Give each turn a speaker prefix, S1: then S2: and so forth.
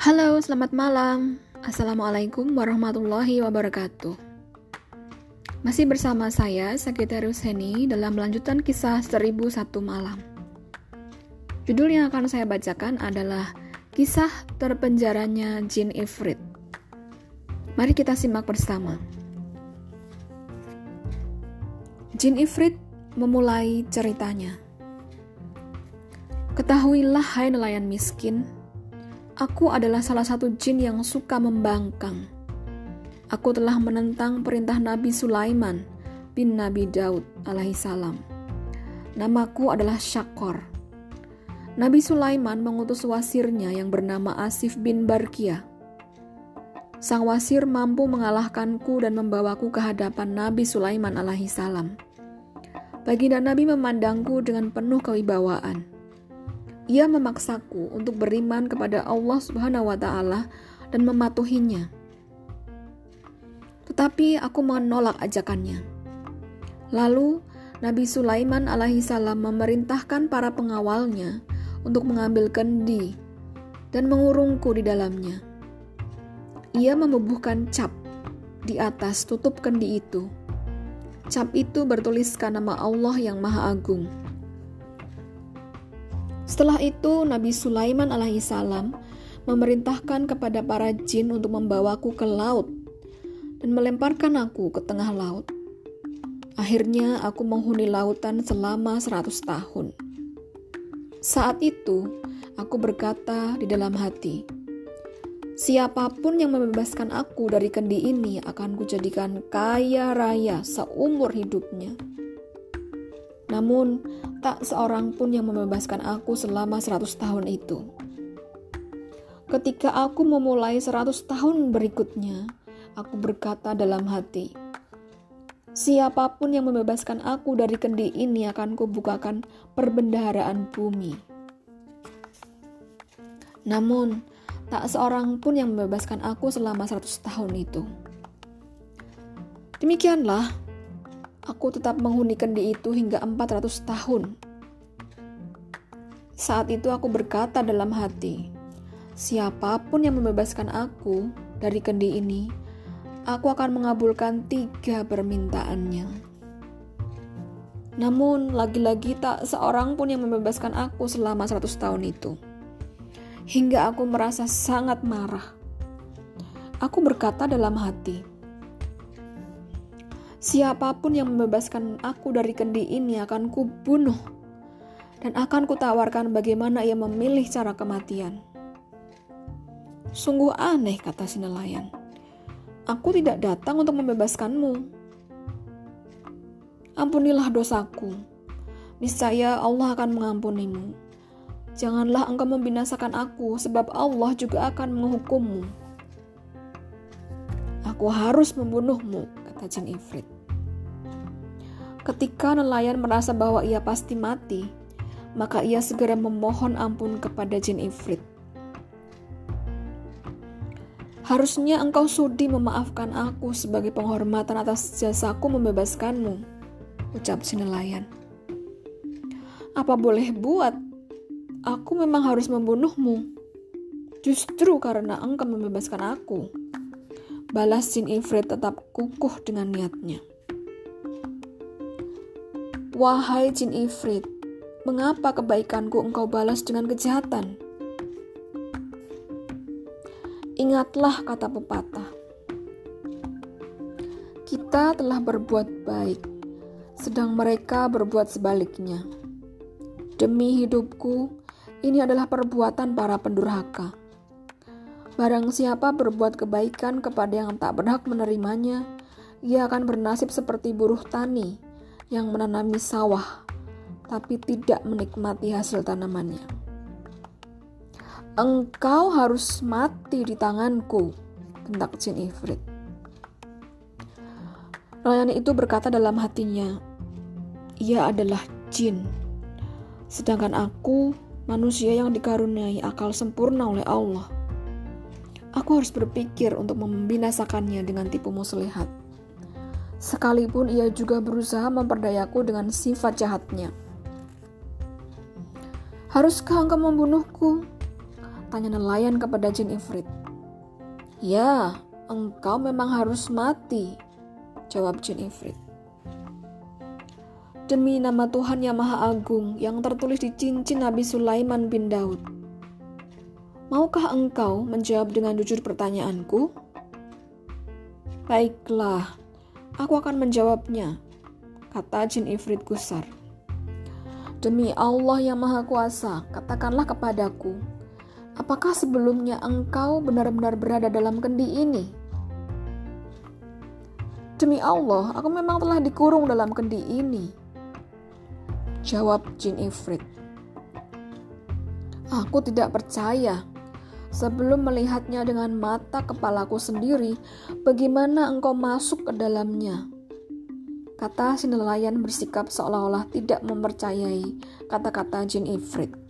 S1: Halo, selamat malam. Assalamualaikum warahmatullahi wabarakatuh. Masih bersama saya, Sekretarius Heni, dalam melanjutan kisah 1001 malam. Judul yang akan saya bacakan adalah Kisah Terpenjaranya Jin Ifrit. Mari kita simak bersama. Jin Ifrit memulai ceritanya. Ketahuilah hai nelayan miskin, Aku adalah salah satu jin yang suka membangkang. Aku telah menentang perintah Nabi Sulaiman bin Nabi Daud alaihissalam. Namaku adalah Syakor. Nabi Sulaiman mengutus wasirnya yang bernama Asif bin Barkia. Sang wasir mampu mengalahkanku dan membawaku ke hadapan Nabi Sulaiman alaihissalam. Baginda Nabi memandangku dengan penuh kewibawaan ia memaksaku untuk beriman kepada Allah Subhanahu wa taala dan mematuhinya. Tetapi aku menolak ajakannya. Lalu Nabi Sulaiman alaihi salam memerintahkan para pengawalnya untuk mengambil kendi dan mengurungku di dalamnya. Ia membubuhkan cap di atas tutup kendi itu. Cap itu bertuliskan nama Allah yang Maha Agung. Setelah itu, Nabi Sulaiman alaihissalam memerintahkan kepada para jin untuk membawaku ke laut dan melemparkan aku ke tengah laut. Akhirnya aku menghuni lautan selama 100 tahun. Saat itu, aku berkata di dalam hati, Siapa pun yang membebaskan aku dari kendi ini akan kujadikan kaya raya seumur hidupnya. Namun, tak seorang pun yang membebaskan aku selama 100 tahun itu. Ketika aku memulai 100 tahun berikutnya, aku berkata dalam hati, Siapa pun yang membebaskan aku dari kendi ini akan kubukakan perbendaharaan bumi. Namun, tak seorang pun yang membebaskan aku selama 100 tahun itu. Demikianlah Aku tetap menghuni kendi itu hingga 400 tahun. Saat itu aku berkata dalam hati, siapa pun yang membebaskan aku dari kendi ini, aku akan mengabulkan tiga permintaannya. Namun, lagi-lagi tak seorang pun yang membebaskan aku selama 100 tahun itu. Hingga aku merasa sangat marah. Aku berkata dalam hati, Siapa pun yang membebaskan aku dari kendi ini akan kubunuh dan akan kutawarkan bagaimana ia memilih cara kematian. Sungguh aneh, kata si nelayan. Aku tidak datang untuk membebaskanmu. Ampunilah dosaku. Niscaya Allah akan mengampunimu. Janganlah engkau membinasakan aku, sebab Allah juga akan menghukummu. Aku harus membunuhmu, kata jin Ifrit. Ketika nelayan merasa bahwa ia pasti mati, maka ia segera memohon ampun kepada jin Ifrit. Harusnya engkau sudi memaafkan aku sebagai penghormatan atas jasaku membebaskanmu, ucap si nelayan. Apa boleh buat? Aku memang harus membunuhmu. Justru karena engkau membebaskan aku. Balas Jin Ifrit tetap kukuh dengan niatnya. Wahai Jin Ifrit, mengapa kebaikanku engkau balas dengan kejahatan? Ingatlah kata pepatah. Kita telah berbuat baik, sedang mereka berbuat sebaliknya. Demi hidupku, ini adalah perbuatan para pendurhaka. Barang siapa berbuat kebaikan kepada yang tak berhak menerimanya, ia akan bernasib seperti buruh tani yang menanami sawah, tapi tidak menikmati hasil tanamannya. Engkau harus mati di tanganku, bentak Jin Ifrit. Nelayan itu berkata dalam hatinya, ia adalah jin, sedangkan aku manusia yang dikaruniai akal sempurna oleh Allah. Aku harus berpikir untuk membinasakannya dengan tipu muslihat. Sekalipun ia juga berusaha memperdayaku dengan sifat jahatnya. Haruskah engkau membunuhku? Tanya nelayan kepada jin ifrit. Ya, engkau memang harus mati, jawab jin ifrit. Demi nama Tuhan yang Maha Agung yang tertulis di cincin Nabi Sulaiman bin Daud. Maukah engkau menjawab dengan jujur pertanyaanku? Baiklah, aku akan menjawabnya, kata jin ifrit gusar. Demi Allah yang Maha Kuasa, katakanlah kepadaku, apakah sebelumnya engkau benar-benar berada dalam kendi ini? Demi Allah, aku memang telah dikurung dalam kendi ini. Jawab Jin Ifrit. Aku tidak percaya. Sebelum melihatnya dengan mata kepalaku sendiri, bagaimana engkau masuk ke dalamnya? Kata si nelayan bersikap seolah-olah tidak mempercayai kata-kata Jin Ifrit.